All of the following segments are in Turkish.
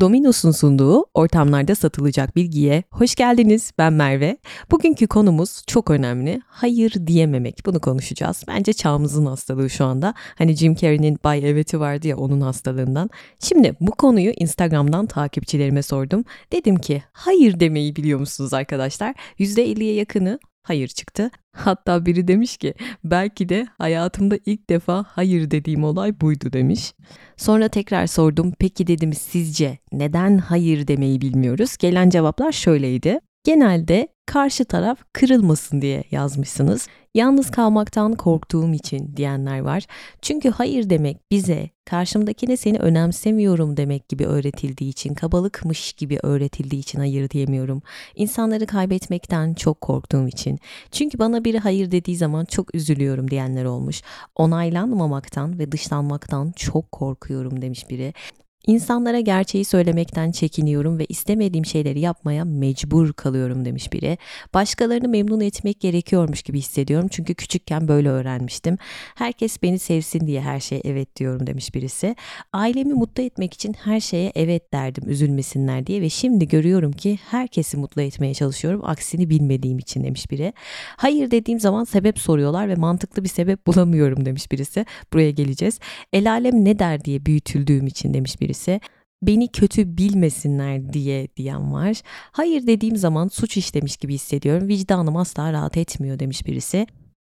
Domino's'un sunduğu ortamlarda satılacak bilgiye hoş geldiniz. Ben Merve. Bugünkü konumuz çok önemli. Hayır diyememek. Bunu konuşacağız. Bence çağımızın hastalığı şu anda. Hani Jim Carrey'nin Bay Evet'i vardı ya onun hastalığından. Şimdi bu konuyu Instagram'dan takipçilerime sordum. Dedim ki hayır demeyi biliyor musunuz arkadaşlar? %50'ye yakını hayır çıktı. Hatta biri demiş ki belki de hayatımda ilk defa hayır dediğim olay buydu demiş. Sonra tekrar sordum peki dedim sizce neden hayır demeyi bilmiyoruz? Gelen cevaplar şöyleydi. Genelde karşı taraf kırılmasın diye yazmışsınız. Yalnız kalmaktan korktuğum için diyenler var. Çünkü hayır demek bize karşımdakine seni önemsemiyorum demek gibi öğretildiği için, kabalıkmış gibi öğretildiği için hayır diyemiyorum. İnsanları kaybetmekten çok korktuğum için. Çünkü bana biri hayır dediği zaman çok üzülüyorum diyenler olmuş. Onaylanmamaktan ve dışlanmaktan çok korkuyorum demiş biri. İnsanlara gerçeği söylemekten çekiniyorum ve istemediğim şeyleri yapmaya mecbur kalıyorum demiş biri. Başkalarını memnun etmek gerekiyormuş gibi hissediyorum çünkü küçükken böyle öğrenmiştim. Herkes beni sevsin diye her şeye evet diyorum demiş birisi. Ailemi mutlu etmek için her şeye evet derdim üzülmesinler diye ve şimdi görüyorum ki herkesi mutlu etmeye çalışıyorum aksini bilmediğim için demiş biri. Hayır dediğim zaman sebep soruyorlar ve mantıklı bir sebep bulamıyorum demiş birisi. Buraya geleceğiz. El alem ne der diye büyütüldüğüm için demiş biri birisi beni kötü bilmesinler diye diyen var. Hayır dediğim zaman suç işlemiş gibi hissediyorum. Vicdanım asla rahat etmiyor demiş birisi.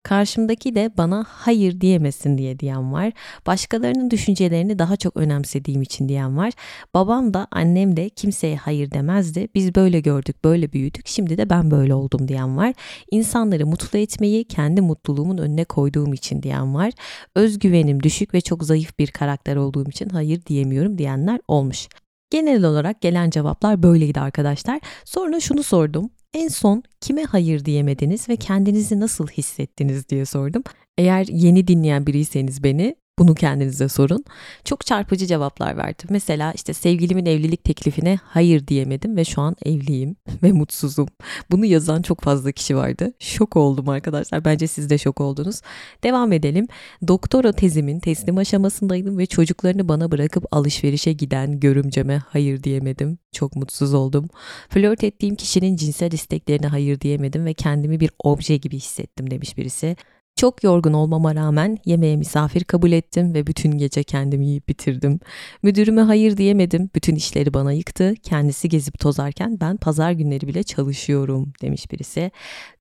Karşımdaki de bana hayır diyemesin diye diyen var. Başkalarının düşüncelerini daha çok önemsediğim için diyen var. Babam da annem de kimseye hayır demezdi. Biz böyle gördük, böyle büyüdük. Şimdi de ben böyle oldum diyen var. İnsanları mutlu etmeyi kendi mutluluğumun önüne koyduğum için diyen var. Özgüvenim düşük ve çok zayıf bir karakter olduğum için hayır diyemiyorum diyenler olmuş. Genel olarak gelen cevaplar böyleydi arkadaşlar. Sonra şunu sordum. En son kime hayır diyemediniz ve kendinizi nasıl hissettiniz diye sordum. Eğer yeni dinleyen biriyseniz beni bunu kendinize sorun. Çok çarpıcı cevaplar verdim. Mesela işte sevgilimin evlilik teklifine hayır diyemedim ve şu an evliyim ve mutsuzum. Bunu yazan çok fazla kişi vardı. Şok oldum arkadaşlar. Bence siz de şok oldunuz. Devam edelim. Doktora tezimin teslim aşamasındaydım ve çocuklarını bana bırakıp alışverişe giden görümceme hayır diyemedim. Çok mutsuz oldum. Flört ettiğim kişinin cinsel isteklerine hayır diyemedim ve kendimi bir obje gibi hissettim demiş birisi. Çok yorgun olmama rağmen yemeğe misafir kabul ettim ve bütün gece kendimi yiyip bitirdim. Müdürüme hayır diyemedim. Bütün işleri bana yıktı. Kendisi gezip tozarken ben pazar günleri bile çalışıyorum demiş birisi.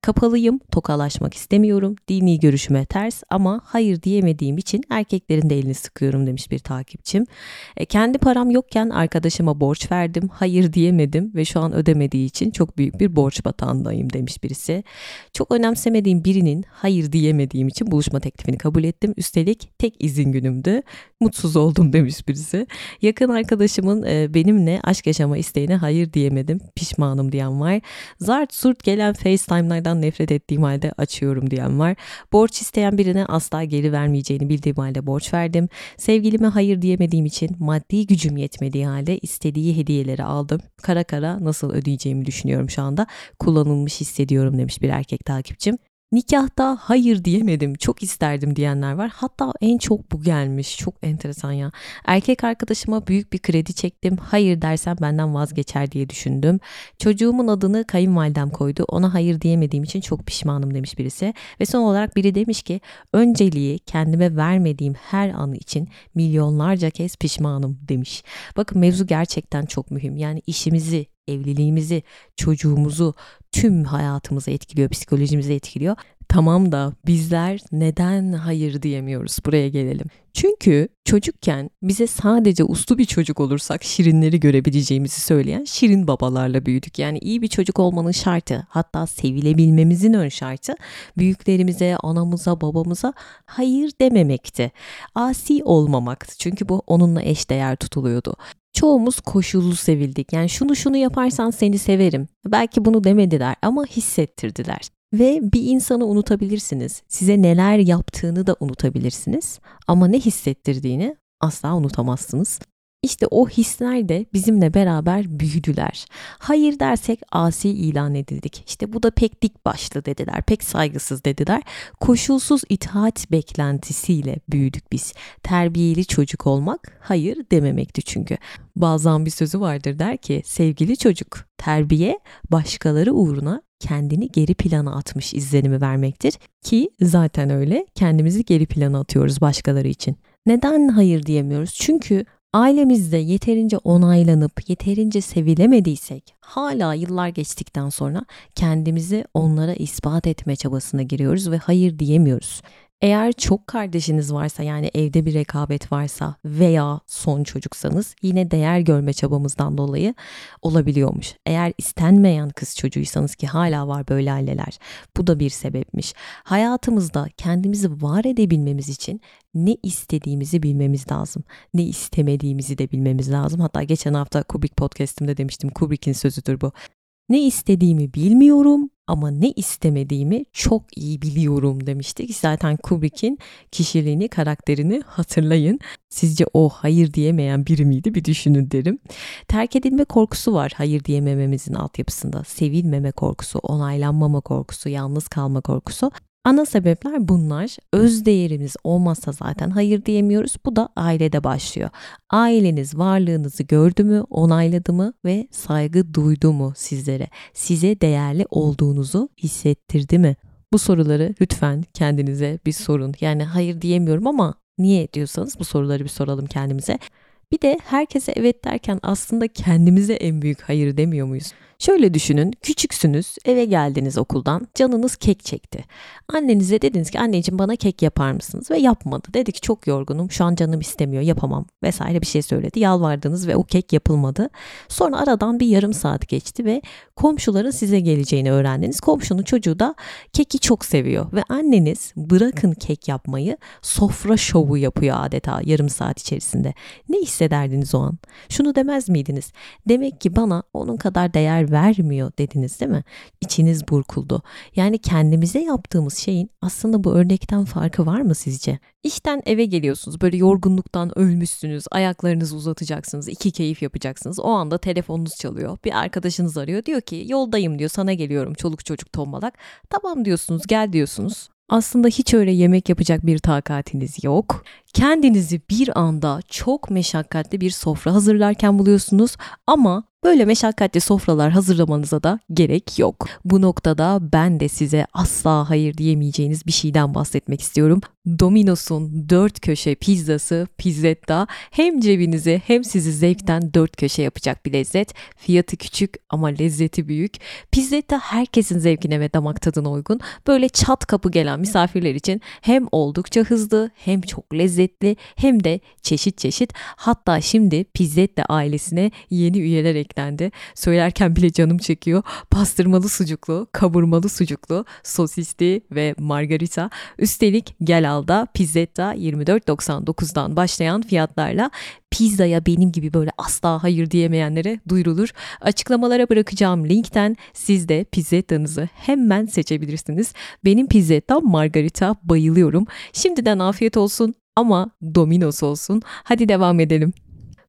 Kapalıyım, tokalaşmak istemiyorum. Dini görüşüme ters ama hayır diyemediğim için erkeklerin de elini sıkıyorum demiş bir takipçim. E, kendi param yokken arkadaşıma borç verdim. Hayır diyemedim ve şu an ödemediği için çok büyük bir borç batağındayım demiş birisi. Çok önemsemediğim birinin hayır diyemediği istemediğim için buluşma teklifini kabul ettim. Üstelik tek izin günümdü. Mutsuz oldum demiş birisi. Yakın arkadaşımın e, benimle aşk yaşama isteğine hayır diyemedim. Pişmanım diyen var. Zart surt gelen FaceTime'lardan nefret ettiğim halde açıyorum diyen var. Borç isteyen birine asla geri vermeyeceğini bildiğim halde borç verdim. Sevgilime hayır diyemediğim için maddi gücüm yetmediği halde istediği hediyeleri aldım. Kara kara nasıl ödeyeceğimi düşünüyorum şu anda. Kullanılmış hissediyorum demiş bir erkek takipçim. Nikahta hayır diyemedim, çok isterdim diyenler var. Hatta en çok bu gelmiş. Çok enteresan ya. Erkek arkadaşıma büyük bir kredi çektim. Hayır dersem benden vazgeçer diye düşündüm. Çocuğumun adını kayınvalidem koydu. Ona hayır diyemediğim için çok pişmanım demiş birisi. Ve son olarak biri demiş ki önceliği kendime vermediğim her anı için milyonlarca kez pişmanım demiş. Bakın mevzu gerçekten çok mühim. Yani işimizi, evliliğimizi, çocuğumuzu, tüm hayatımızı etkiliyor, psikolojimizi etkiliyor. Tamam da bizler neden hayır diyemiyoruz? Buraya gelelim. Çünkü çocukken bize sadece uslu bir çocuk olursak şirinleri görebileceğimizi söyleyen şirin babalarla büyüdük. Yani iyi bir çocuk olmanın şartı hatta sevilebilmemizin ön şartı büyüklerimize, anamıza, babamıza hayır dememekti. Asi olmamaktı. Çünkü bu onunla eşdeğer tutuluyordu çoğumuz koşullu sevildik. Yani şunu şunu yaparsan seni severim. Belki bunu demediler ama hissettirdiler. Ve bir insanı unutabilirsiniz. Size neler yaptığını da unutabilirsiniz. Ama ne hissettirdiğini asla unutamazsınız. İşte o hisler de bizimle beraber büyüdüler. Hayır dersek asi ilan edildik. İşte bu da pek dik başlı dediler, pek saygısız dediler. Koşulsuz itaat beklentisiyle büyüdük biz. Terbiyeli çocuk olmak hayır dememekti çünkü. Bazen bir sözü vardır der ki sevgili çocuk terbiye başkaları uğruna kendini geri plana atmış izlenimi vermektir ki zaten öyle kendimizi geri plana atıyoruz başkaları için. Neden hayır diyemiyoruz? Çünkü ailemizde yeterince onaylanıp yeterince sevilemediysek hala yıllar geçtikten sonra kendimizi onlara ispat etme çabasına giriyoruz ve hayır diyemiyoruz. Eğer çok kardeşiniz varsa yani evde bir rekabet varsa veya son çocuksanız yine değer görme çabamızdan dolayı olabiliyormuş. Eğer istenmeyen kız çocuğuysanız ki hala var böyle aileler bu da bir sebepmiş. Hayatımızda kendimizi var edebilmemiz için ne istediğimizi bilmemiz lazım. Ne istemediğimizi de bilmemiz lazım. Hatta geçen hafta Kubrick podcast'imde demiştim Kubrick'in sözüdür bu. Ne istediğimi bilmiyorum ama ne istemediğimi çok iyi biliyorum demiştik. Zaten Kubrick'in kişiliğini, karakterini hatırlayın. Sizce o hayır diyemeyen biri miydi bir düşünün derim. Terk edilme korkusu var hayır diyemememizin altyapısında. Sevilmeme korkusu, onaylanmama korkusu, yalnız kalma korkusu. Ana sebepler bunlar. Öz değerimiz olmazsa zaten hayır diyemiyoruz. Bu da ailede başlıyor. Aileniz varlığınızı gördü mü, onayladı mı ve saygı duydu mu sizlere? Size değerli olduğunuzu hissettirdi mi? Bu soruları lütfen kendinize bir sorun. Yani hayır diyemiyorum ama niye diyorsanız bu soruları bir soralım kendimize. Bir de herkese evet derken aslında kendimize en büyük hayır demiyor muyuz? Şöyle düşünün, küçüksünüz, eve geldiniz okuldan, canınız kek çekti. Annenize dediniz ki anneciğim bana kek yapar mısınız? Ve yapmadı. Dedi ki çok yorgunum, şu an canım istemiyor, yapamam vesaire bir şey söyledi. Yalvardınız ve o kek yapılmadı. Sonra aradan bir yarım saat geçti ve komşuların size geleceğini öğrendiniz. Komşunun çocuğu da keki çok seviyor ve anneniz bırakın kek yapmayı sofra şovu yapıyor adeta yarım saat içerisinde. Ne hissederdiniz o an? Şunu demez miydiniz? Demek ki bana onun kadar değer vermiyor dediniz değil mi? İçiniz burkuldu. Yani kendimize yaptığımız şeyin aslında bu örnekten farkı var mı sizce? İşten eve geliyorsunuz böyle yorgunluktan ölmüşsünüz ayaklarınızı uzatacaksınız iki keyif yapacaksınız o anda telefonunuz çalıyor bir arkadaşınız arıyor diyor ki yoldayım diyor sana geliyorum çoluk çocuk tombalak tamam diyorsunuz gel diyorsunuz aslında hiç öyle yemek yapacak bir takatiniz yok. Kendinizi bir anda çok meşakkatli bir sofra hazırlarken buluyorsunuz ama Böyle meşakkatli sofralar hazırlamanıza da gerek yok. Bu noktada ben de size asla hayır diyemeyeceğiniz bir şeyden bahsetmek istiyorum. Domino's'un dört köşe pizzası Pizzetta hem cebinizi hem sizi zevkten dört köşe yapacak bir lezzet. Fiyatı küçük ama lezzeti büyük. Pizzetta herkesin zevkine ve damak tadına uygun. Böyle çat kapı gelen misafirler için hem oldukça hızlı hem çok lezzetli hem de çeşit çeşit. Hatta şimdi Pizzetta ailesine yeni üyeler eklendi. Söylerken bile canım çekiyor. Pastırmalı sucuklu, kavurmalı sucuklu, sosisli ve margarita. Üstelik gel alda Pizzetta 24.99'dan başlayan fiyatlarla pizzaya benim gibi böyle asla hayır diyemeyenlere duyurulur. Açıklamalara bırakacağım linkten siz de pizzettanızı hemen seçebilirsiniz. Benim pizzetta margarita bayılıyorum. Şimdiden afiyet olsun ama Domino's olsun. Hadi devam edelim.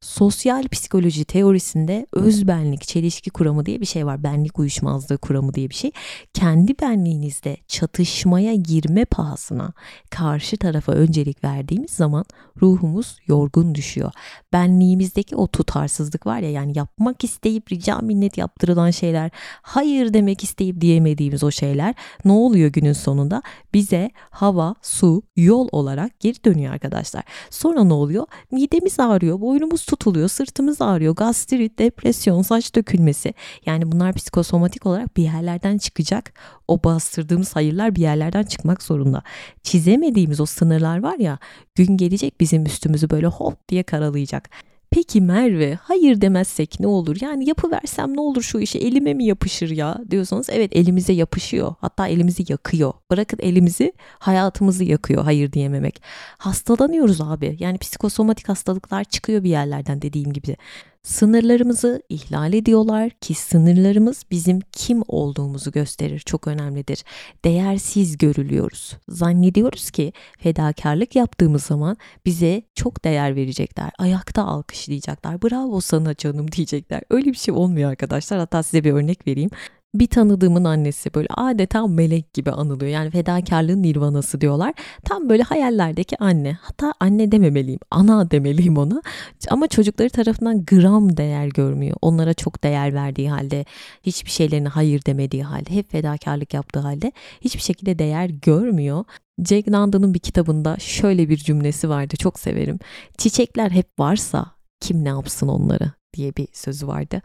Sosyal psikoloji teorisinde özbenlik çelişki kuramı diye bir şey var. Benlik uyuşmazlığı kuramı diye bir şey. Kendi benliğinizde çatışmaya girme pahasına karşı tarafa öncelik verdiğimiz zaman ruhumuz yorgun düşüyor. Benliğimizdeki o tutarsızlık var ya yani yapmak isteyip rica minnet yaptırılan şeyler, hayır demek isteyip diyemediğimiz o şeyler ne oluyor günün sonunda? Bize hava, su, yol olarak geri dönüyor arkadaşlar. Sonra ne oluyor? Midemiz ağrıyor, boynumuz tutuluyor, sırtımız ağrıyor, gastrit, depresyon, saç dökülmesi. Yani bunlar psikosomatik olarak bir yerlerden çıkacak. O bastırdığımız hayırlar bir yerlerden çıkmak zorunda. Çizemediğimiz o sınırlar var ya gün gelecek bizim üstümüzü böyle hop diye karalayacak. Peki Merve hayır demezsek ne olur? Yani yapıversem ne olur şu işe elime mi yapışır ya diyorsanız evet elimize yapışıyor. Hatta elimizi yakıyor. Bırakın elimizi hayatımızı yakıyor hayır diyememek. Hastalanıyoruz abi. Yani psikosomatik hastalıklar çıkıyor bir yerlerden dediğim gibi. Sınırlarımızı ihlal ediyorlar ki sınırlarımız bizim kim olduğumuzu gösterir. Çok önemlidir. Değersiz görülüyoruz. Zannediyoruz ki fedakarlık yaptığımız zaman bize çok değer verecekler. Ayakta alkışlayacaklar. Bravo sana canım diyecekler. Öyle bir şey olmuyor arkadaşlar. Hatta size bir örnek vereyim bir tanıdığımın annesi böyle adeta melek gibi anılıyor. Yani fedakarlığın nirvanası diyorlar. Tam böyle hayallerdeki anne. Hatta anne dememeliyim, ana demeliyim ona. Ama çocukları tarafından gram değer görmüyor. Onlara çok değer verdiği halde, hiçbir şeylerine hayır demediği halde, hep fedakarlık yaptığı halde hiçbir şekilde değer görmüyor. Jack London'ın bir kitabında şöyle bir cümlesi vardı çok severim. Çiçekler hep varsa kim ne yapsın onları diye bir sözü vardı.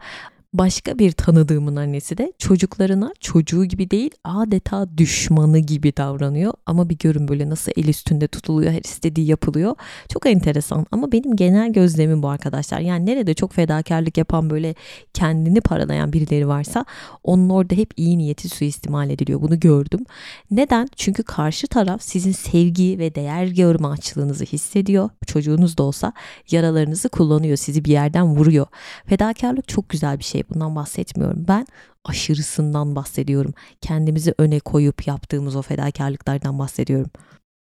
Başka bir tanıdığımın annesi de çocuklarına çocuğu gibi değil adeta düşmanı gibi davranıyor. Ama bir görün böyle nasıl el üstünde tutuluyor, her istediği yapılıyor. Çok enteresan ama benim genel gözlemim bu arkadaşlar. Yani nerede çok fedakarlık yapan böyle kendini paralayan birileri varsa onun orada hep iyi niyeti suistimal ediliyor. Bunu gördüm. Neden? Çünkü karşı taraf sizin sevgi ve değer görme açlığınızı hissediyor. Çocuğunuz da olsa yaralarınızı kullanıyor. Sizi bir yerden vuruyor. Fedakarlık çok güzel bir şey şey bundan bahsetmiyorum. Ben aşırısından bahsediyorum. Kendimizi öne koyup yaptığımız o fedakarlıklardan bahsediyorum.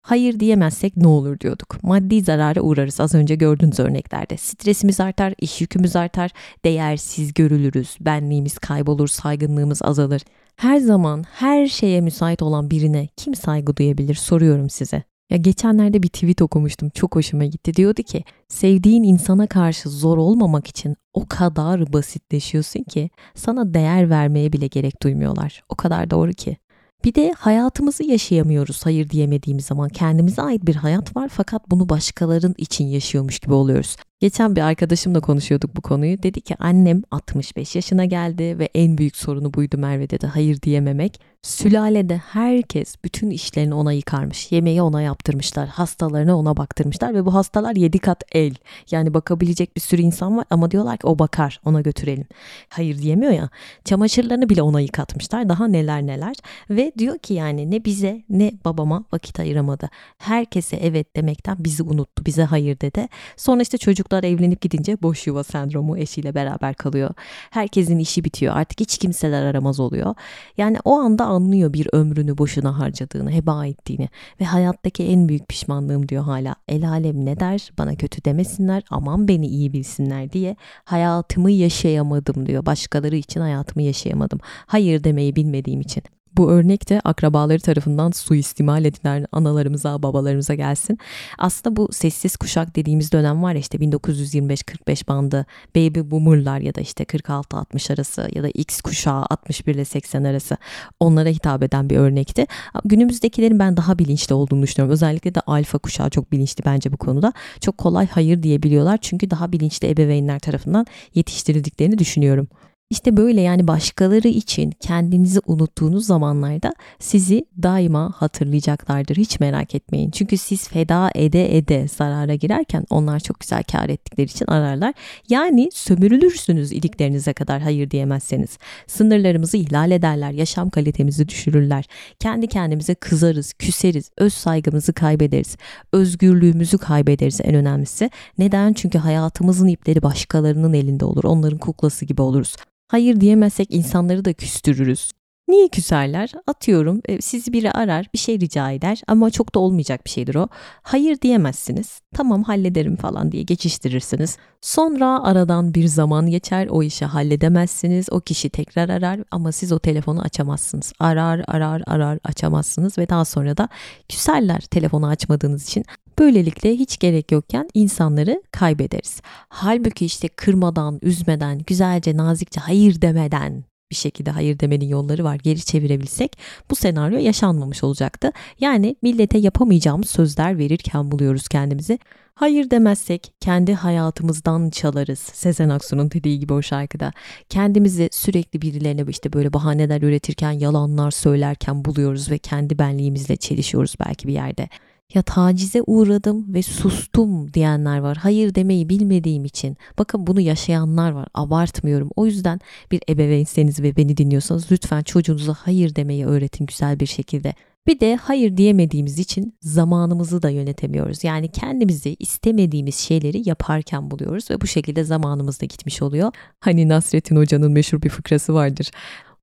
Hayır diyemezsek ne olur diyorduk. Maddi zarara uğrarız az önce gördüğünüz örneklerde. Stresimiz artar, iş yükümüz artar, değersiz görülürüz, benliğimiz kaybolur, saygınlığımız azalır. Her zaman her şeye müsait olan birine kim saygı duyabilir soruyorum size. Ya geçenlerde bir tweet okumuştum. Çok hoşuma gitti. Diyordu ki sevdiğin insana karşı zor olmamak için o kadar basitleşiyorsun ki sana değer vermeye bile gerek duymuyorlar. O kadar doğru ki. Bir de hayatımızı yaşayamıyoruz hayır diyemediğimiz zaman. Kendimize ait bir hayat var fakat bunu başkalarının için yaşıyormuş gibi oluyoruz. Geçen bir arkadaşımla konuşuyorduk bu konuyu. Dedi ki annem 65 yaşına geldi ve en büyük sorunu buydu Merve dedi hayır diyememek. Sülalede herkes bütün işlerini ona yıkarmış. Yemeği ona yaptırmışlar. Hastalarına ona baktırmışlar ve bu hastalar yedi kat el. Yani bakabilecek bir sürü insan var ama diyorlar ki o bakar ona götürelim. Hayır diyemiyor ya. Çamaşırlarını bile ona yıkatmışlar. Daha neler neler. Ve diyor ki yani ne bize ne babama vakit ayıramadı. Herkese evet demekten bizi unuttu. Bize hayır dedi. Sonra işte çocuklar evlenip gidince boş yuva sendromu eşiyle beraber kalıyor. Herkesin işi bitiyor. Artık hiç kimseler aramaz oluyor. Yani o anda anlıyor bir ömrünü boşuna harcadığını, heba ettiğini ve hayattaki en büyük pişmanlığım diyor hala. El alem ne der? Bana kötü demesinler, aman beni iyi bilsinler diye hayatımı yaşayamadım diyor. Başkaları için hayatımı yaşayamadım. Hayır demeyi bilmediğim için. Bu örnek de akrabaları tarafından suistimal edilen analarımıza, babalarımıza gelsin. Aslında bu sessiz kuşak dediğimiz dönem var ya işte 1925-45 bandı baby boomerlar ya da işte 46-60 arası ya da X kuşağı 61 ile 80 arası onlara hitap eden bir örnekti. Günümüzdekilerin ben daha bilinçli olduğunu düşünüyorum. Özellikle de alfa kuşağı çok bilinçli bence bu konuda. Çok kolay hayır diyebiliyorlar çünkü daha bilinçli ebeveynler tarafından yetiştirildiklerini düşünüyorum. İşte böyle yani başkaları için kendinizi unuttuğunuz zamanlarda sizi daima hatırlayacaklardır. Hiç merak etmeyin. Çünkü siz feda ede ede zarara girerken onlar çok güzel kar ettikleri için ararlar. Yani sömürülürsünüz iliklerinize kadar hayır diyemezseniz. Sınırlarımızı ihlal ederler, yaşam kalitemizi düşürürler. Kendi kendimize kızarız, küseriz, öz saygımızı kaybederiz. Özgürlüğümüzü kaybederiz en önemlisi. Neden? Çünkü hayatımızın ipleri başkalarının elinde olur. Onların kuklası gibi oluruz. Hayır diyemezsek insanları da küstürürüz. Niye küserler? Atıyorum e, sizi biri arar bir şey rica eder ama çok da olmayacak bir şeydir o. Hayır diyemezsiniz. Tamam hallederim falan diye geçiştirirsiniz. Sonra aradan bir zaman geçer o işi halledemezsiniz. O kişi tekrar arar ama siz o telefonu açamazsınız. Arar arar arar açamazsınız ve daha sonra da küserler telefonu açmadığınız için. Böylelikle hiç gerek yokken insanları kaybederiz. Halbuki işte kırmadan, üzmeden, güzelce, nazikçe hayır demeden bir şekilde hayır demenin yolları var. Geri çevirebilsek bu senaryo yaşanmamış olacaktı. Yani millete yapamayacağımız sözler verirken buluyoruz kendimizi. Hayır demezsek kendi hayatımızdan çalarız. Sezen Aksu'nun dediği gibi o şarkıda. Kendimizi sürekli birilerine işte böyle bahaneler üretirken, yalanlar söylerken buluyoruz ve kendi benliğimizle çelişiyoruz belki bir yerde ya tacize uğradım ve sustum diyenler var. Hayır demeyi bilmediğim için. Bakın bunu yaşayanlar var. Abartmıyorum. O yüzden bir ebeveynseniz ve beni dinliyorsanız lütfen çocuğunuza hayır demeyi öğretin güzel bir şekilde. Bir de hayır diyemediğimiz için zamanımızı da yönetemiyoruz. Yani kendimizi istemediğimiz şeyleri yaparken buluyoruz ve bu şekilde zamanımız da gitmiş oluyor. Hani Nasrettin Hoca'nın meşhur bir fıkrası vardır.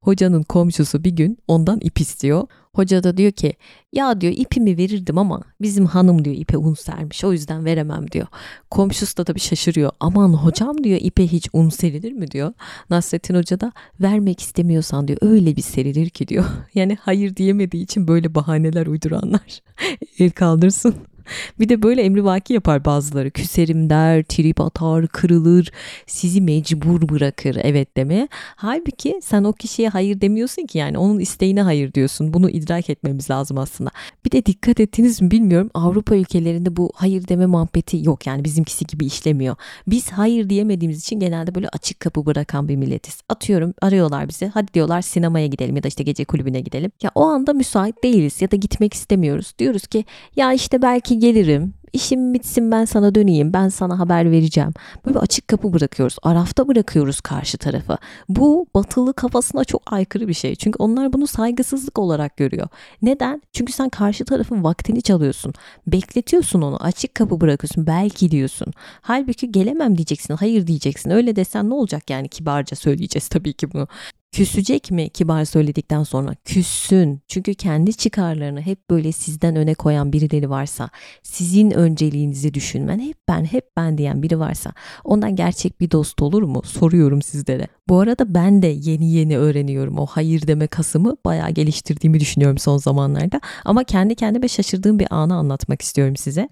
Hocanın komşusu bir gün ondan ip istiyor. Hoca da diyor ki ya diyor ipimi verirdim ama bizim hanım diyor ipe un sermiş o yüzden veremem diyor. Komşusu da tabii şaşırıyor. Aman hocam diyor ipe hiç un serilir mi diyor. Nasrettin Hoca da vermek istemiyorsan diyor öyle bir serilir ki diyor. Yani hayır diyemediği için böyle bahaneler uyduranlar el kaldırsın. bir de böyle emrivaki yapar bazıları. Küserim der, trip atar, kırılır, sizi mecbur bırakır evet demeye. Halbuki sen o kişiye hayır demiyorsun ki yani onun isteğine hayır diyorsun. Bunu idrak etmemiz lazım aslında. Bir de dikkat ettiniz mi bilmiyorum Avrupa ülkelerinde bu hayır deme muhabbeti yok yani bizimkisi gibi işlemiyor. Biz hayır diyemediğimiz için genelde böyle açık kapı bırakan bir milletiz. Atıyorum arıyorlar bizi hadi diyorlar sinemaya gidelim ya da işte gece kulübüne gidelim. Ya o anda müsait değiliz ya da gitmek istemiyoruz. Diyoruz ki ya işte belki gelirim. İşim bitsin ben sana döneyim. Ben sana haber vereceğim. Böyle açık kapı bırakıyoruz. Arafta bırakıyoruz karşı tarafı. Bu batılı kafasına çok aykırı bir şey. Çünkü onlar bunu saygısızlık olarak görüyor. Neden? Çünkü sen karşı tarafın vaktini çalıyorsun. Bekletiyorsun onu. Açık kapı bırakıyorsun. Belki diyorsun. Halbuki gelemem diyeceksin. Hayır diyeceksin. Öyle desen ne olacak yani kibarca söyleyeceğiz tabii ki bunu. Küsecek mi kibar söyledikten sonra? Küssün. Çünkü kendi çıkarlarını hep böyle sizden öne koyan birileri varsa, sizin önceliğinizi düşünmen, hep ben, hep ben diyen biri varsa ondan gerçek bir dost olur mu? Soruyorum sizlere. Bu arada ben de yeni yeni öğreniyorum. O hayır deme kasımı bayağı geliştirdiğimi düşünüyorum son zamanlarda. Ama kendi kendime şaşırdığım bir anı anlatmak istiyorum size.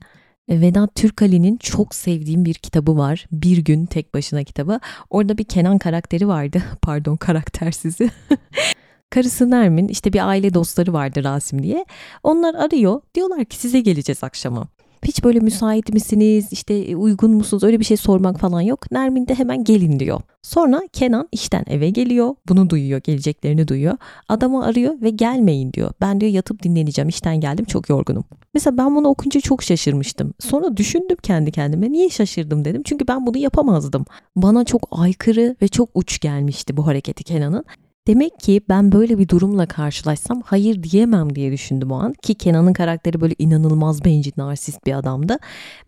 E, Vedat Türkali'nin çok sevdiğim bir kitabı var. Bir gün tek başına kitabı. Orada bir Kenan karakteri vardı. Pardon karaktersizi. Karısı Nermin işte bir aile dostları vardı Rasim diye. Onlar arıyor. Diyorlar ki size geleceğiz akşama. Hiç böyle müsait misiniz işte e, uygun musunuz öyle bir şey sormak falan yok. Nermin de hemen gelin diyor. Sonra Kenan işten eve geliyor. Bunu duyuyor geleceklerini duyuyor. Adamı arıyor ve gelmeyin diyor. Ben diyor yatıp dinleneceğim işten geldim çok yorgunum. Mesela ben bunu okunca çok şaşırmıştım. Sonra düşündüm kendi kendime niye şaşırdım dedim. Çünkü ben bunu yapamazdım. Bana çok aykırı ve çok uç gelmişti bu hareketi Kenan'ın. Demek ki ben böyle bir durumla karşılaşsam hayır diyemem diye düşündüm o an. Ki Kenan'ın karakteri böyle inanılmaz bencil, narsist bir adamdı.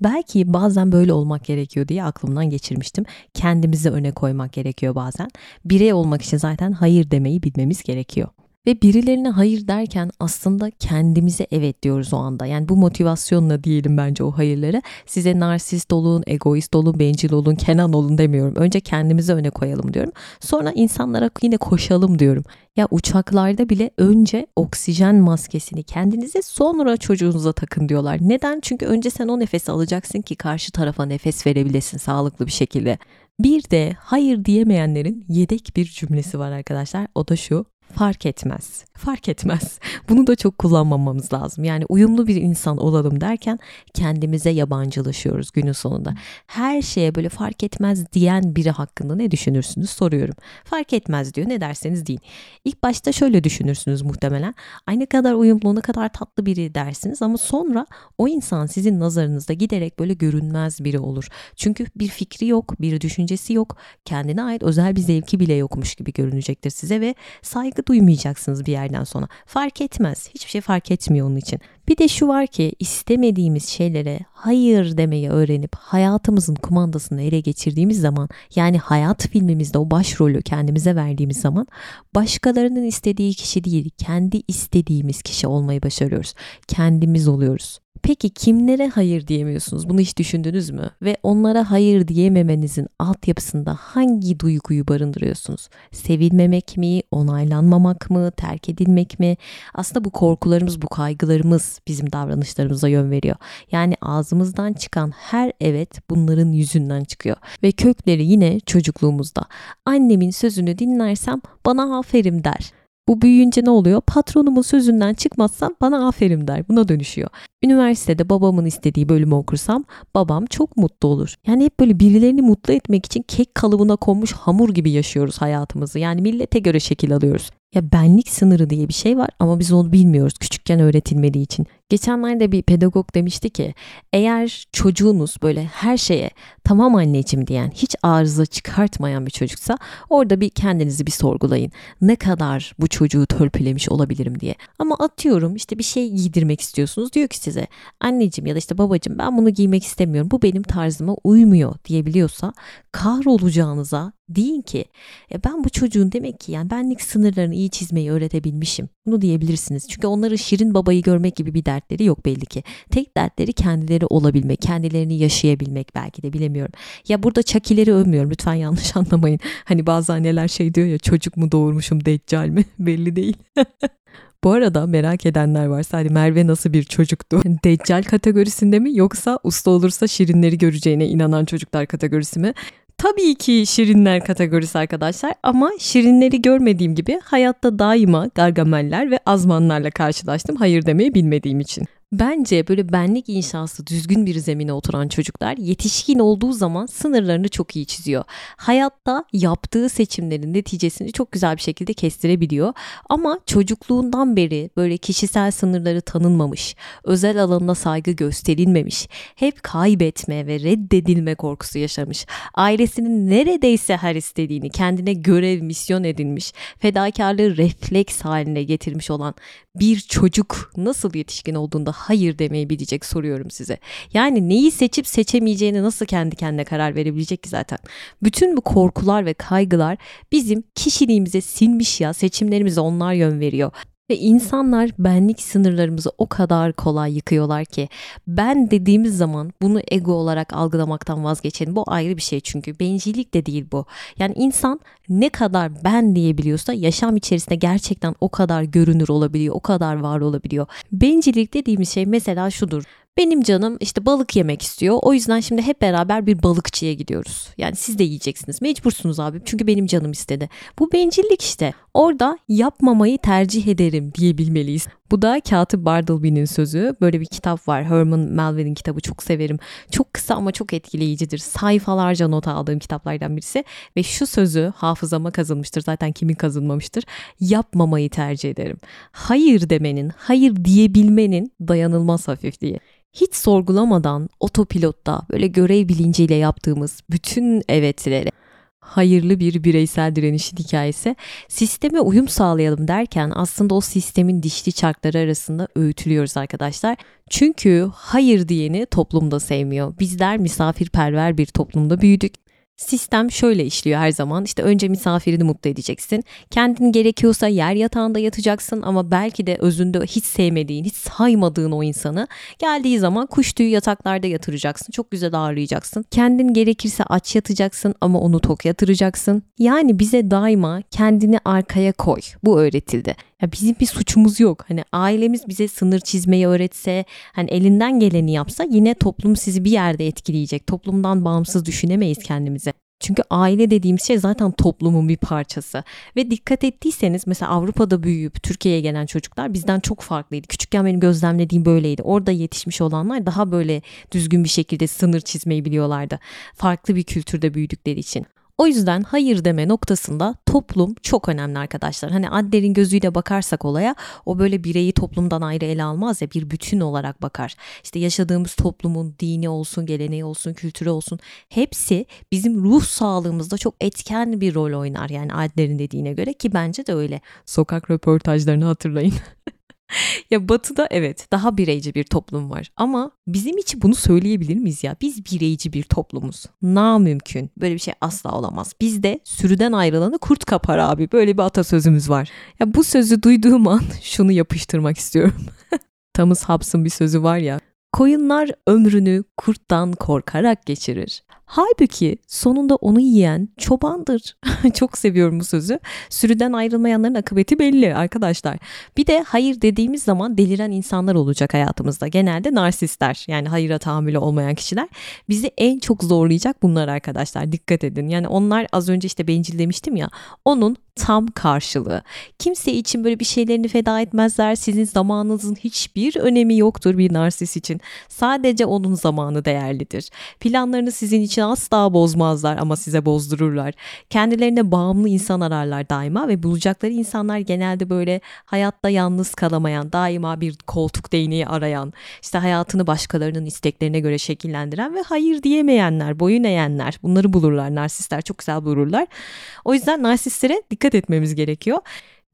Belki bazen böyle olmak gerekiyor diye aklımdan geçirmiştim. Kendimizi öne koymak gerekiyor bazen. Birey olmak için zaten hayır demeyi bilmemiz gerekiyor. Ve birilerine hayır derken aslında kendimize evet diyoruz o anda. Yani bu motivasyonla diyelim bence o hayırları. Size narsist olun, egoist olun, bencil olun, Kenan olun demiyorum. Önce kendimizi öne koyalım diyorum. Sonra insanlara yine koşalım diyorum. Ya uçaklarda bile önce oksijen maskesini kendinize sonra çocuğunuza takın diyorlar. Neden? Çünkü önce sen o nefesi alacaksın ki karşı tarafa nefes verebilesin sağlıklı bir şekilde. Bir de hayır diyemeyenlerin yedek bir cümlesi var arkadaşlar. O da şu fark etmez. Fark etmez. Bunu da çok kullanmamamız lazım. Yani uyumlu bir insan olalım derken kendimize yabancılaşıyoruz günün sonunda. Her şeye böyle fark etmez diyen biri hakkında ne düşünürsünüz soruyorum. Fark etmez diyor ne derseniz deyin. İlk başta şöyle düşünürsünüz muhtemelen. Ay ne kadar uyumlu ne kadar tatlı biri dersiniz ama sonra o insan sizin nazarınızda giderek böyle görünmez biri olur. Çünkü bir fikri yok, bir düşüncesi yok, kendine ait özel bir zevki bile yokmuş gibi görünecektir size ve saygı duymayacaksınız bir yerden sonra. Fark etmez. Hiçbir şey fark etmiyor onun için. Bir de şu var ki istemediğimiz şeylere hayır demeyi öğrenip hayatımızın kumandasını ele geçirdiğimiz zaman yani hayat filmimizde o başrolü kendimize verdiğimiz zaman başkalarının istediği kişi değil kendi istediğimiz kişi olmayı başarıyoruz. Kendimiz oluyoruz. Peki kimlere hayır diyemiyorsunuz? Bunu hiç düşündünüz mü? Ve onlara hayır diyememenizin altyapısında hangi duyguyu barındırıyorsunuz? Sevilmemek mi, onaylanmamak mı, terk edilmek mi? Aslında bu korkularımız, bu kaygılarımız bizim davranışlarımıza yön veriyor. Yani ağzımızdan çıkan her evet bunların yüzünden çıkıyor. Ve kökleri yine çocukluğumuzda. Annemin sözünü dinlersem bana aferin der. Bu büyüyünce ne oluyor? Patronumun sözünden çıkmazsam bana aferin der. Buna dönüşüyor. Üniversitede babamın istediği bölümü okursam babam çok mutlu olur. Yani hep böyle birilerini mutlu etmek için kek kalıbına konmuş hamur gibi yaşıyoruz hayatımızı. Yani millete göre şekil alıyoruz. Ya benlik sınırı diye bir şey var ama biz onu bilmiyoruz küçükken öğretilmediği için. Geçenlerde bir pedagog demişti ki eğer çocuğunuz böyle her şeye tamam anneciğim diyen hiç arıza çıkartmayan bir çocuksa orada bir kendinizi bir sorgulayın. Ne kadar bu çocuğu törpülemiş olabilirim diye. Ama atıyorum işte bir şey giydirmek istiyorsunuz diyor ki size anneciğim ya da işte babacığım ben bunu giymek istemiyorum bu benim tarzıma uymuyor diyebiliyorsa kahrolacağınıza deyin ki e ben bu çocuğun demek ki yani benlik sınırlarını iyi çizmeyi öğretebilmişim. Bunu diyebilirsiniz. Çünkü onların şirin babayı görmek gibi bir dertleri yok belli ki. Tek dertleri kendileri olabilmek, kendilerini yaşayabilmek belki de bilemiyorum. Ya burada çakileri övmüyorum lütfen yanlış anlamayın. Hani bazı anneler şey diyor ya çocuk mu doğurmuşum deccal mi belli değil. Bu arada merak edenler varsa hani Merve nasıl bir çocuktu? Deccal kategorisinde mi yoksa usta olursa şirinleri göreceğine inanan çocuklar kategorisi mi? Tabii ki şirinler kategorisi arkadaşlar ama şirinleri görmediğim gibi hayatta daima gargameller ve azmanlarla karşılaştım hayır demeyi bilmediğim için. Bence böyle benlik inşası düzgün bir zemine oturan çocuklar yetişkin olduğu zaman sınırlarını çok iyi çiziyor. Hayatta yaptığı seçimlerin neticesini çok güzel bir şekilde kestirebiliyor. Ama çocukluğundan beri böyle kişisel sınırları tanınmamış, özel alanına saygı gösterilmemiş, hep kaybetme ve reddedilme korkusu yaşamış. Ailesinin neredeyse her istediğini kendine görev, misyon edinmiş, fedakarlığı refleks haline getirmiş olan bir çocuk nasıl yetişkin olduğunda hayır demeyi bilecek soruyorum size. Yani neyi seçip seçemeyeceğini nasıl kendi kendine karar verebilecek ki zaten. Bütün bu korkular ve kaygılar bizim kişiliğimize sinmiş ya seçimlerimize onlar yön veriyor. Ve insanlar benlik sınırlarımızı o kadar kolay yıkıyorlar ki ben dediğimiz zaman bunu ego olarak algılamaktan vazgeçelim. Bu ayrı bir şey çünkü bencillik de değil bu. Yani insan ne kadar ben diyebiliyorsa yaşam içerisinde gerçekten o kadar görünür olabiliyor, o kadar var olabiliyor. Bencillik dediğimiz şey mesela şudur. Benim canım işte balık yemek istiyor. O yüzden şimdi hep beraber bir balıkçıya gidiyoruz. Yani siz de yiyeceksiniz. Mecbursunuz abi. Çünkü benim canım istedi. Bu bencillik işte. Orada yapmamayı tercih ederim diyebilmeliyiz. Bu da Katip Bartleby'nin sözü. Böyle bir kitap var. Herman Melville'in kitabı çok severim. Çok kısa ama çok etkileyicidir. Sayfalarca not aldığım kitaplardan birisi. Ve şu sözü hafızama kazınmıştır. Zaten kimin kazınmamıştır. Yapmamayı tercih ederim. Hayır demenin, hayır diyebilmenin dayanılmaz hafifliği hiç sorgulamadan otopilotta böyle görev bilinciyle yaptığımız bütün evetlere hayırlı bir bireysel direnişin hikayesi. Sisteme uyum sağlayalım derken aslında o sistemin dişli çarkları arasında öğütülüyoruz arkadaşlar. Çünkü hayır diyeni toplumda sevmiyor. Bizler misafirperver bir toplumda büyüdük. Sistem şöyle işliyor her zaman. İşte önce misafirini mutlu edeceksin. Kendin gerekiyorsa yer yatağında yatacaksın ama belki de özünde hiç sevmediğin, hiç saymadığın o insanı geldiği zaman kuş tüyü yataklarda yatıracaksın. Çok güzel ağırlayacaksın. Kendin gerekirse aç yatacaksın ama onu tok yatıracaksın. Yani bize daima kendini arkaya koy. Bu öğretildi. Ya bizim bir suçumuz yok. Hani ailemiz bize sınır çizmeyi öğretse, hani elinden geleni yapsa yine toplum sizi bir yerde etkileyecek. Toplumdan bağımsız düşünemeyiz kendimize. Çünkü aile dediğimiz şey zaten toplumun bir parçası. Ve dikkat ettiyseniz mesela Avrupa'da büyüyüp Türkiye'ye gelen çocuklar bizden çok farklıydı. Küçükken benim gözlemlediğim böyleydi. Orada yetişmiş olanlar daha böyle düzgün bir şekilde sınır çizmeyi biliyorlardı. Farklı bir kültürde büyüdükleri için. O yüzden hayır deme noktasında toplum çok önemli arkadaşlar. Hani Adler'in gözüyle bakarsak olaya o böyle bireyi toplumdan ayrı ele almaz ya bir bütün olarak bakar. İşte yaşadığımız toplumun dini olsun, geleneği olsun, kültürü olsun hepsi bizim ruh sağlığımızda çok etken bir rol oynar. Yani Adler'in dediğine göre ki bence de öyle. Sokak röportajlarını hatırlayın. ya batıda evet daha bireyci bir toplum var ama bizim için bunu söyleyebilir miyiz ya? Biz bireyci bir toplumuz. Na mümkün. Böyle bir şey asla olamaz. Bizde sürüden ayrılanı kurt kapar abi. Böyle bir atasözümüz var. Ya bu sözü duyduğum an şunu yapıştırmak istiyorum. Thomas Hobbes'ın bir sözü var ya. Koyunlar ömrünü kurttan korkarak geçirir. Halbuki sonunda onu yiyen çobandır. Çok seviyorum bu sözü. Sürüden ayrılmayanların akıbeti belli arkadaşlar. Bir de hayır dediğimiz zaman deliren insanlar olacak hayatımızda. Genelde narsistler yani hayıra tahammülü olmayan kişiler. Bizi en çok zorlayacak bunlar arkadaşlar. Dikkat edin. Yani onlar az önce işte bencil demiştim ya. Onun tam karşılığı. Kimse için böyle bir şeylerini feda etmezler. Sizin zamanınızın hiçbir önemi yoktur bir narsist için. Sadece onun zamanı değerlidir. Planlarını sizin için için asla bozmazlar ama size bozdururlar. Kendilerine bağımlı insan ararlar daima ve bulacakları insanlar genelde böyle hayatta yalnız kalamayan, daima bir koltuk değneği arayan, işte hayatını başkalarının isteklerine göre şekillendiren ve hayır diyemeyenler, boyun eğenler bunları bulurlar. Narsistler çok güzel bulurlar. O yüzden narsistlere dikkat etmemiz gerekiyor.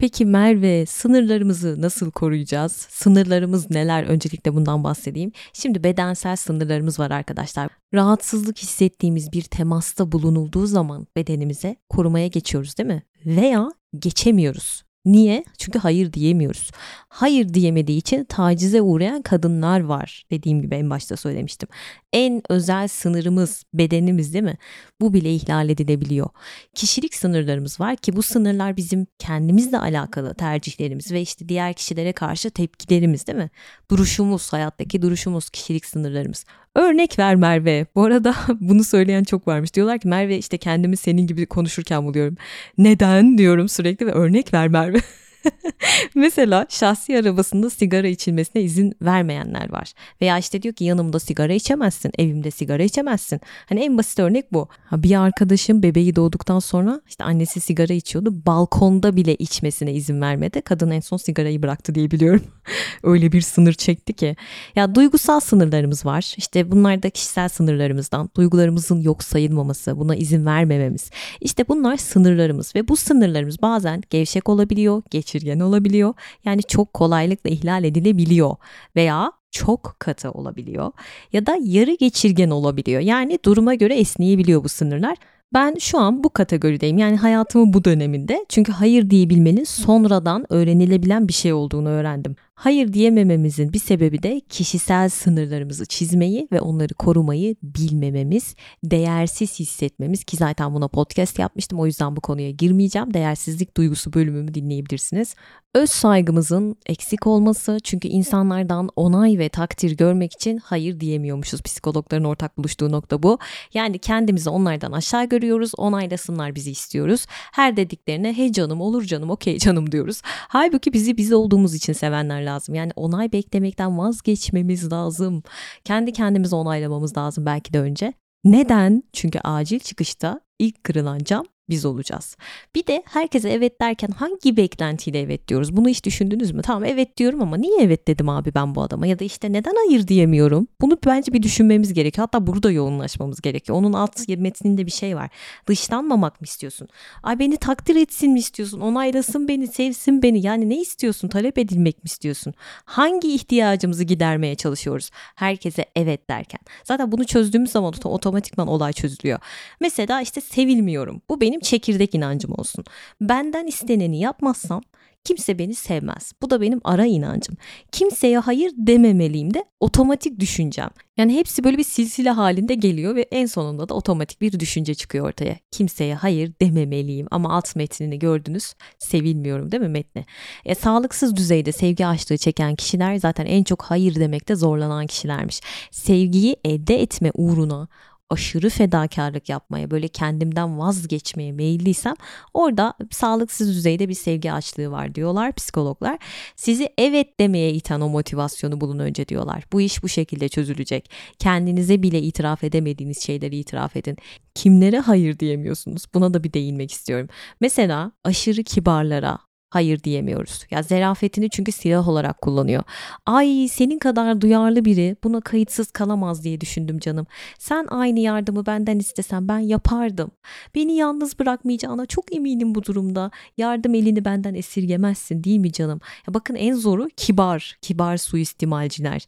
Peki Merve sınırlarımızı nasıl koruyacağız? Sınırlarımız neler? Öncelikle bundan bahsedeyim. Şimdi bedensel sınırlarımız var arkadaşlar. Rahatsızlık hissettiğimiz bir temasta bulunulduğu zaman bedenimize korumaya geçiyoruz değil mi? Veya geçemiyoruz. Niye? Çünkü hayır diyemiyoruz. Hayır diyemediği için tacize uğrayan kadınlar var. Dediğim gibi en başta söylemiştim. En özel sınırımız bedenimiz değil mi? Bu bile ihlal edilebiliyor. Kişilik sınırlarımız var ki bu sınırlar bizim kendimizle alakalı tercihlerimiz ve işte diğer kişilere karşı tepkilerimiz değil mi? Duruşumuz, hayattaki duruşumuz, kişilik sınırlarımız. Örnek ver Merve. Bu arada bunu söyleyen çok varmış. Diyorlar ki Merve işte kendimi senin gibi konuşurken buluyorum. Neden diyorum sürekli ve örnek ver Merve. Mesela şahsi arabasında sigara içilmesine izin vermeyenler var. Veya işte diyor ki yanımda sigara içemezsin, evimde sigara içemezsin. Hani en basit örnek bu. Bir arkadaşım bebeği doğduktan sonra işte annesi sigara içiyordu. Balkonda bile içmesine izin vermedi. Kadın en son sigarayı bıraktı diye biliyorum. Öyle bir sınır çekti ki. Ya duygusal sınırlarımız var. İşte bunlar da kişisel sınırlarımızdan. Duygularımızın yok sayılmaması, buna izin vermememiz. İşte bunlar sınırlarımız ve bu sınırlarımız bazen gevşek olabiliyor, geç geçirgen olabiliyor. Yani çok kolaylıkla ihlal edilebiliyor veya çok katı olabiliyor ya da yarı geçirgen olabiliyor. Yani duruma göre esneyebiliyor bu sınırlar. Ben şu an bu kategorideyim. Yani hayatımın bu döneminde. Çünkü hayır diyebilmenin sonradan öğrenilebilen bir şey olduğunu öğrendim. Hayır diyemememizin bir sebebi de kişisel sınırlarımızı çizmeyi ve onları korumayı bilmememiz, değersiz hissetmemiz ki zaten buna podcast yapmıştım o yüzden bu konuya girmeyeceğim. Değersizlik duygusu bölümümü dinleyebilirsiniz. Öz saygımızın eksik olması çünkü insanlardan onay ve takdir görmek için hayır diyemiyormuşuz. Psikologların ortak buluştuğu nokta bu. Yani kendimizi onlardan aşağı görüyoruz, onaylasınlar bizi istiyoruz. Her dediklerine hey canım olur canım okey canım diyoruz. Halbuki bizi biz olduğumuz için sevenler lazım. Yani onay beklemekten vazgeçmemiz lazım. Kendi kendimizi onaylamamız lazım belki de önce. Neden? Çünkü acil çıkışta ilk kırılan cam biz olacağız. Bir de herkese evet derken hangi beklentiyle evet diyoruz? Bunu hiç düşündünüz mü? Tamam evet diyorum ama niye evet dedim abi ben bu adama? Ya da işte neden hayır diyemiyorum? Bunu bence bir düşünmemiz gerekiyor. Hatta burada yoğunlaşmamız gerekiyor. Onun alt metninde bir şey var. Dışlanmamak mı istiyorsun? Ay beni takdir etsin mi istiyorsun? Onaylasın beni, sevsin beni. Yani ne istiyorsun? Talep edilmek mi istiyorsun? Hangi ihtiyacımızı gidermeye çalışıyoruz? Herkese evet derken. Zaten bunu çözdüğümüz zaman otomatikman olay çözülüyor. Mesela işte sevilmiyorum. Bu benim çekirdek inancım olsun. Benden isteneni yapmazsam kimse beni sevmez. Bu da benim ara inancım. Kimseye hayır dememeliyim de otomatik düşüncem. Yani hepsi böyle bir silsile halinde geliyor ve en sonunda da otomatik bir düşünce çıkıyor ortaya. Kimseye hayır dememeliyim ama alt metnini gördünüz. Sevilmiyorum değil mi metni? E, sağlıksız düzeyde sevgi açlığı çeken kişiler zaten en çok hayır demekte zorlanan kişilermiş. Sevgiyi elde etme uğruna aşırı fedakarlık yapmaya, böyle kendimden vazgeçmeye meyilliysem orada sağlıksız düzeyde bir sevgi açlığı var diyorlar psikologlar. Sizi evet demeye iten o motivasyonu bulun önce diyorlar. Bu iş bu şekilde çözülecek. Kendinize bile itiraf edemediğiniz şeyleri itiraf edin. Kimlere hayır diyemiyorsunuz? Buna da bir değinmek istiyorum. Mesela aşırı kibarlara, hayır diyemiyoruz. Ya zerafetini çünkü silah olarak kullanıyor. Ay senin kadar duyarlı biri buna kayıtsız kalamaz diye düşündüm canım. Sen aynı yardımı benden istesen ben yapardım. Beni yalnız bırakmayacağına çok eminim bu durumda. Yardım elini benden esirgemezsin değil mi canım? Ya bakın en zoru kibar, kibar suistimalciler.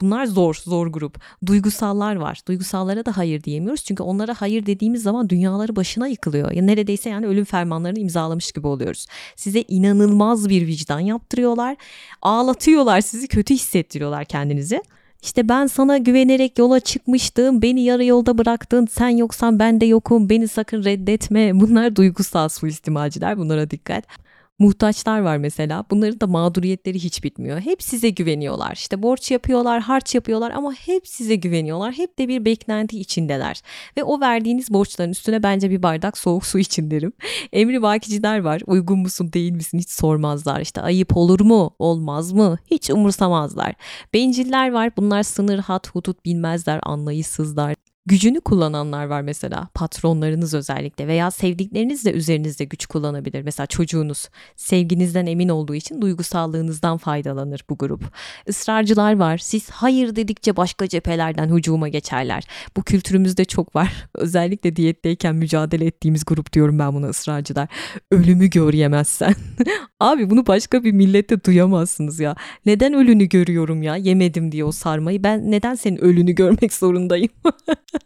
Bunlar zor, zor grup. Duygusallar var. Duygusallara da hayır diyemiyoruz. Çünkü onlara hayır dediğimiz zaman dünyaları başına yıkılıyor. Ya neredeyse yani ölüm fermanlarını imzalamış gibi oluyoruz. Size inanılmaz bir vicdan yaptırıyorlar. Ağlatıyorlar sizi, kötü hissettiriyorlar kendinizi. İşte ben sana güvenerek yola çıkmıştım, beni yarı yolda bıraktın, sen yoksan ben de yokum, beni sakın reddetme. Bunlar duygusal suistimalciler, bunlara dikkat muhtaçlar var mesela. Bunların da mağduriyetleri hiç bitmiyor. Hep size güveniyorlar. İşte borç yapıyorlar, harç yapıyorlar ama hep size güveniyorlar. Hep de bir beklenti içindeler. Ve o verdiğiniz borçların üstüne bence bir bardak soğuk su için derim. Emri bakiciler var. Uygun musun değil misin hiç sormazlar. İşte ayıp olur mu olmaz mı hiç umursamazlar. Benciller var. Bunlar sınır hat hudut bilmezler anlayışsızlar. Gücünü kullananlar var mesela patronlarınız özellikle veya sevdikleriniz de üzerinizde güç kullanabilir. Mesela çocuğunuz sevginizden emin olduğu için duygusallığınızdan faydalanır bu grup. Israrcılar var. Siz hayır dedikçe başka cephelerden hücuma geçerler. Bu kültürümüzde çok var. Özellikle diyetteyken mücadele ettiğimiz grup diyorum ben buna ısrarcılar. Ölümü gör yemezsen. Abi bunu başka bir millette duyamazsınız ya. Neden ölünü görüyorum ya yemedim diye o sarmayı. Ben neden senin ölünü görmek zorundayım?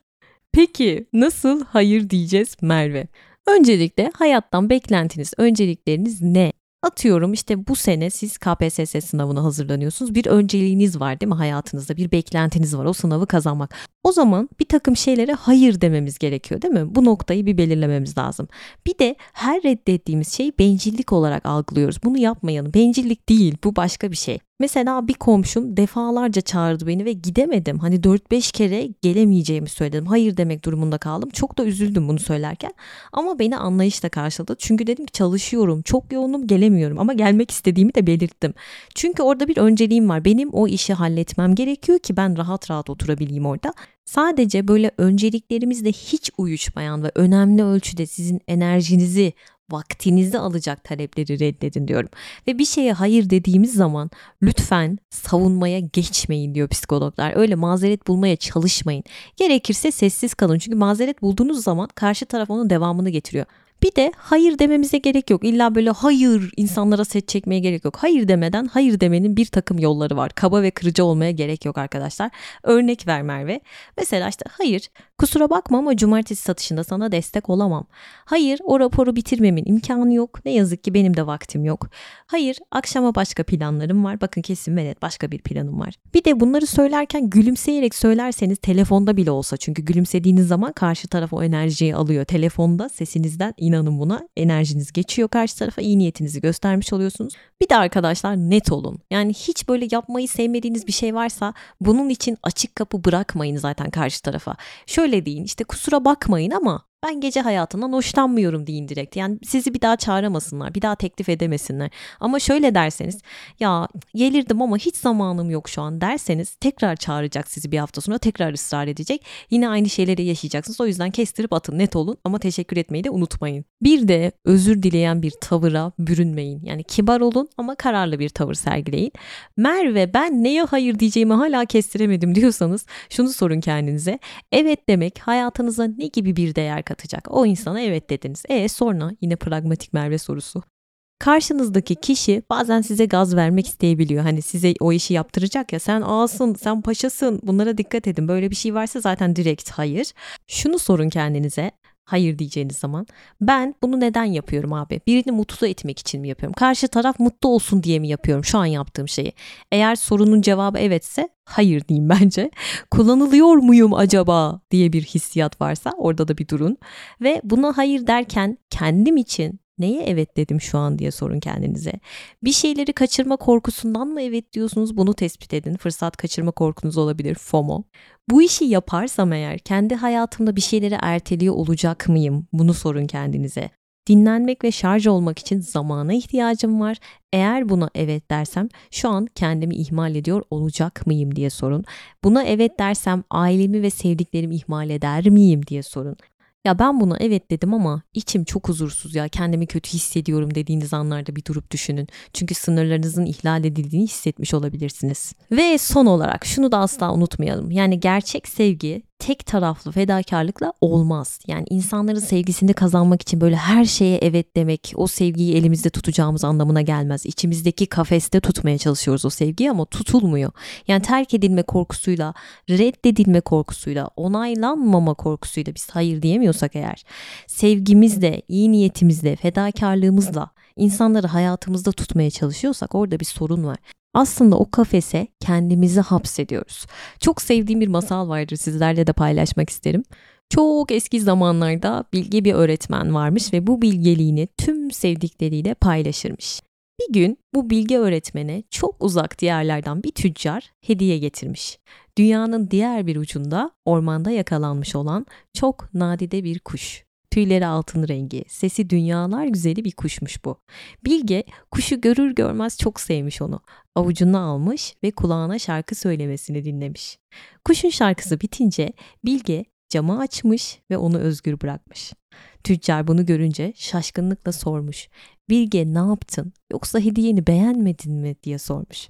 Peki nasıl hayır diyeceğiz Merve? Öncelikle hayattan beklentiniz, öncelikleriniz ne? Atıyorum işte bu sene siz KPSS sınavına hazırlanıyorsunuz. Bir önceliğiniz var değil mi hayatınızda? Bir beklentiniz var o sınavı kazanmak. O zaman bir takım şeylere hayır dememiz gerekiyor değil mi? Bu noktayı bir belirlememiz lazım. Bir de her reddettiğimiz şeyi bencillik olarak algılıyoruz. Bunu yapmayalım. Bencillik değil bu başka bir şey. Mesela bir komşum defalarca çağırdı beni ve gidemedim. Hani 4-5 kere gelemeyeceğimi söyledim. Hayır demek durumunda kaldım. Çok da üzüldüm bunu söylerken. Ama beni anlayışla karşıladı. Çünkü dedim ki çalışıyorum, çok yoğunum, gelemiyorum. Ama gelmek istediğimi de belirttim. Çünkü orada bir önceliğim var. Benim o işi halletmem gerekiyor ki ben rahat rahat oturabileyim orada. Sadece böyle önceliklerimizle hiç uyuşmayan ve önemli ölçüde sizin enerjinizi vaktinizi alacak talepleri reddedin diyorum. Ve bir şeye hayır dediğimiz zaman lütfen savunmaya geçmeyin diyor psikologlar. Öyle mazeret bulmaya çalışmayın. Gerekirse sessiz kalın. Çünkü mazeret bulduğunuz zaman karşı taraf onun devamını getiriyor. Bir de hayır dememize gerek yok. İlla böyle hayır insanlara set çekmeye gerek yok. Hayır demeden hayır demenin bir takım yolları var. Kaba ve kırıcı olmaya gerek yok arkadaşlar. Örnek ver Merve. Mesela işte hayır kusura bakma ama cumartesi satışında sana destek olamam. Hayır o raporu bitirmemin imkanı yok. Ne yazık ki benim de vaktim yok. Hayır akşama başka planlarım var. Bakın kesin ve net başka bir planım var. Bir de bunları söylerken gülümseyerek söylerseniz telefonda bile olsa çünkü gülümsediğiniz zaman karşı taraf o enerjiyi alıyor. Telefonda sesinizden inanın buna enerjiniz geçiyor karşı tarafa iyi niyetinizi göstermiş oluyorsunuz. Bir de arkadaşlar net olun. Yani hiç böyle yapmayı sevmediğiniz bir şey varsa bunun için açık kapı bırakmayın zaten karşı tarafa. Şöyle deyin işte kusura bakmayın ama ben gece hayatından hoşlanmıyorum deyin direkt. Yani sizi bir daha çağıramasınlar, bir daha teklif edemesinler. Ama şöyle derseniz ya gelirdim ama hiç zamanım yok şu an derseniz tekrar çağıracak sizi bir hafta sonra tekrar ısrar edecek. Yine aynı şeyleri yaşayacaksınız. O yüzden kestirip atın net olun ama teşekkür etmeyi de unutmayın. Bir de özür dileyen bir tavıra bürünmeyin. Yani kibar olun ama kararlı bir tavır sergileyin. Merve ben neye hayır diyeceğimi hala kestiremedim diyorsanız şunu sorun kendinize. Evet demek hayatınıza ne gibi bir değer katacak? O insana evet dediniz. E sonra yine pragmatik Merve sorusu. Karşınızdaki kişi bazen size gaz vermek isteyebiliyor. Hani size o işi yaptıracak ya sen ağasın, sen paşasın bunlara dikkat edin. Böyle bir şey varsa zaten direkt hayır. Şunu sorun kendinize hayır diyeceğiniz zaman ben bunu neden yapıyorum abi? Birini mutlu etmek için mi yapıyorum? Karşı taraf mutlu olsun diye mi yapıyorum şu an yaptığım şeyi? Eğer sorunun cevabı evetse hayır diyeyim bence. Kullanılıyor muyum acaba diye bir hissiyat varsa orada da bir durun. Ve buna hayır derken kendim için Neye evet dedim şu an diye sorun kendinize. Bir şeyleri kaçırma korkusundan mı evet diyorsunuz bunu tespit edin. Fırsat kaçırma korkunuz olabilir FOMO. Bu işi yaparsam eğer kendi hayatımda bir şeyleri erteliyor olacak mıyım? Bunu sorun kendinize. Dinlenmek ve şarj olmak için zamana ihtiyacım var. Eğer buna evet dersem şu an kendimi ihmal ediyor olacak mıyım diye sorun. Buna evet dersem ailemi ve sevdiklerimi ihmal eder miyim diye sorun. Ya ben buna evet dedim ama içim çok huzursuz ya kendimi kötü hissediyorum dediğiniz anlarda bir durup düşünün. Çünkü sınırlarınızın ihlal edildiğini hissetmiş olabilirsiniz. Ve son olarak şunu da asla unutmayalım. Yani gerçek sevgi tek taraflı fedakarlıkla olmaz. Yani insanların sevgisini kazanmak için böyle her şeye evet demek, o sevgiyi elimizde tutacağımız anlamına gelmez. İçimizdeki kafeste tutmaya çalışıyoruz o sevgiyi ama tutulmuyor. Yani terk edilme korkusuyla, reddedilme korkusuyla, onaylanmama korkusuyla biz hayır diyemiyorsak eğer, sevgimizle, iyi niyetimizle, fedakarlığımızla insanları hayatımızda tutmaya çalışıyorsak orada bir sorun var aslında o kafese kendimizi hapsediyoruz. Çok sevdiğim bir masal vardır sizlerle de paylaşmak isterim. Çok eski zamanlarda bilgi bir öğretmen varmış ve bu bilgeliğini tüm sevdikleriyle paylaşırmış. Bir gün bu bilgi öğretmene çok uzak diyarlardan bir tüccar hediye getirmiş. Dünyanın diğer bir ucunda ormanda yakalanmış olan çok nadide bir kuş. Tüyleri altın rengi, sesi dünyalar güzeli bir kuşmuş bu. Bilge kuşu görür görmez çok sevmiş onu. Avucuna almış ve kulağına şarkı söylemesini dinlemiş. Kuşun şarkısı bitince Bilge camı açmış ve onu özgür bırakmış. Tüccar bunu görünce şaşkınlıkla sormuş. Bilge ne yaptın yoksa hediyeni beğenmedin mi diye sormuş.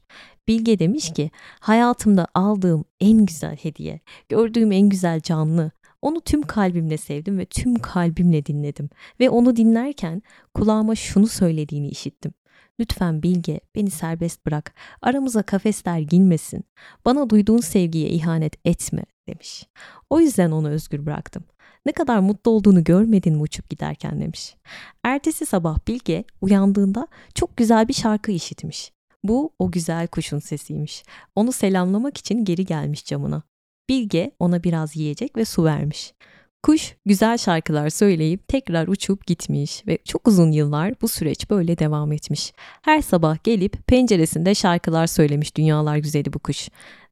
Bilge demiş ki hayatımda aldığım en güzel hediye, gördüğüm en güzel canlı. Onu tüm kalbimle sevdim ve tüm kalbimle dinledim. Ve onu dinlerken kulağıma şunu söylediğini işittim. Lütfen Bilge beni serbest bırak. Aramıza kafesler girmesin. Bana duyduğun sevgiye ihanet etme demiş. O yüzden onu özgür bıraktım. Ne kadar mutlu olduğunu görmedin mi uçup giderken demiş. Ertesi sabah Bilge uyandığında çok güzel bir şarkı işitmiş. Bu o güzel kuşun sesiymiş. Onu selamlamak için geri gelmiş camına. Bilge ona biraz yiyecek ve su vermiş. Kuş güzel şarkılar söyleyip tekrar uçup gitmiş ve çok uzun yıllar bu süreç böyle devam etmiş. Her sabah gelip penceresinde şarkılar söylemiş dünyalar güzeli bu kuş.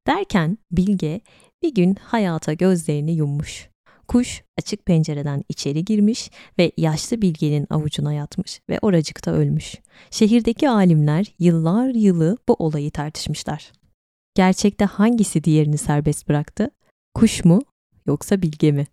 Derken Bilge bir gün hayata gözlerini yummuş. Kuş açık pencereden içeri girmiş ve yaşlı bilgenin avucuna yatmış ve oracıkta ölmüş. Şehirdeki alimler yıllar yılı bu olayı tartışmışlar. Gerçekte hangisi diğerini serbest bıraktı? Kuş mu yoksa bilge mi?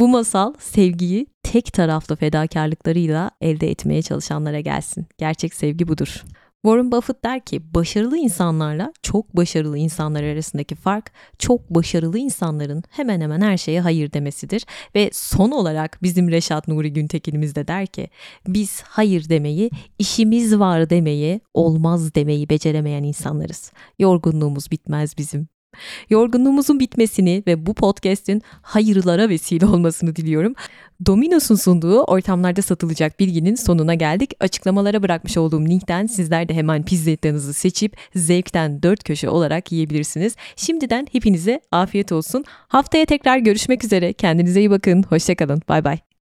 Bu masal sevgiyi tek taraflı fedakarlıklarıyla elde etmeye çalışanlara gelsin. Gerçek sevgi budur. Warren Buffett der ki başarılı insanlarla çok başarılı insanlar arasındaki fark çok başarılı insanların hemen hemen her şeye hayır demesidir. Ve son olarak bizim Reşat Nuri Güntekin'imiz de der ki biz hayır demeyi, işimiz var demeyi, olmaz demeyi beceremeyen insanlarız. Yorgunluğumuz bitmez bizim. Yorgunluğumuzun bitmesini ve bu podcast'in hayırlara vesile olmasını diliyorum. Domino's'un sunduğu ortamlarda satılacak bilginin sonuna geldik. Açıklamalara bırakmış olduğum linkten sizler de hemen pizzetlerinizi seçip zevkten dört köşe olarak yiyebilirsiniz. Şimdiden hepinize afiyet olsun. Haftaya tekrar görüşmek üzere. Kendinize iyi bakın. Hoşçakalın. Bay bay.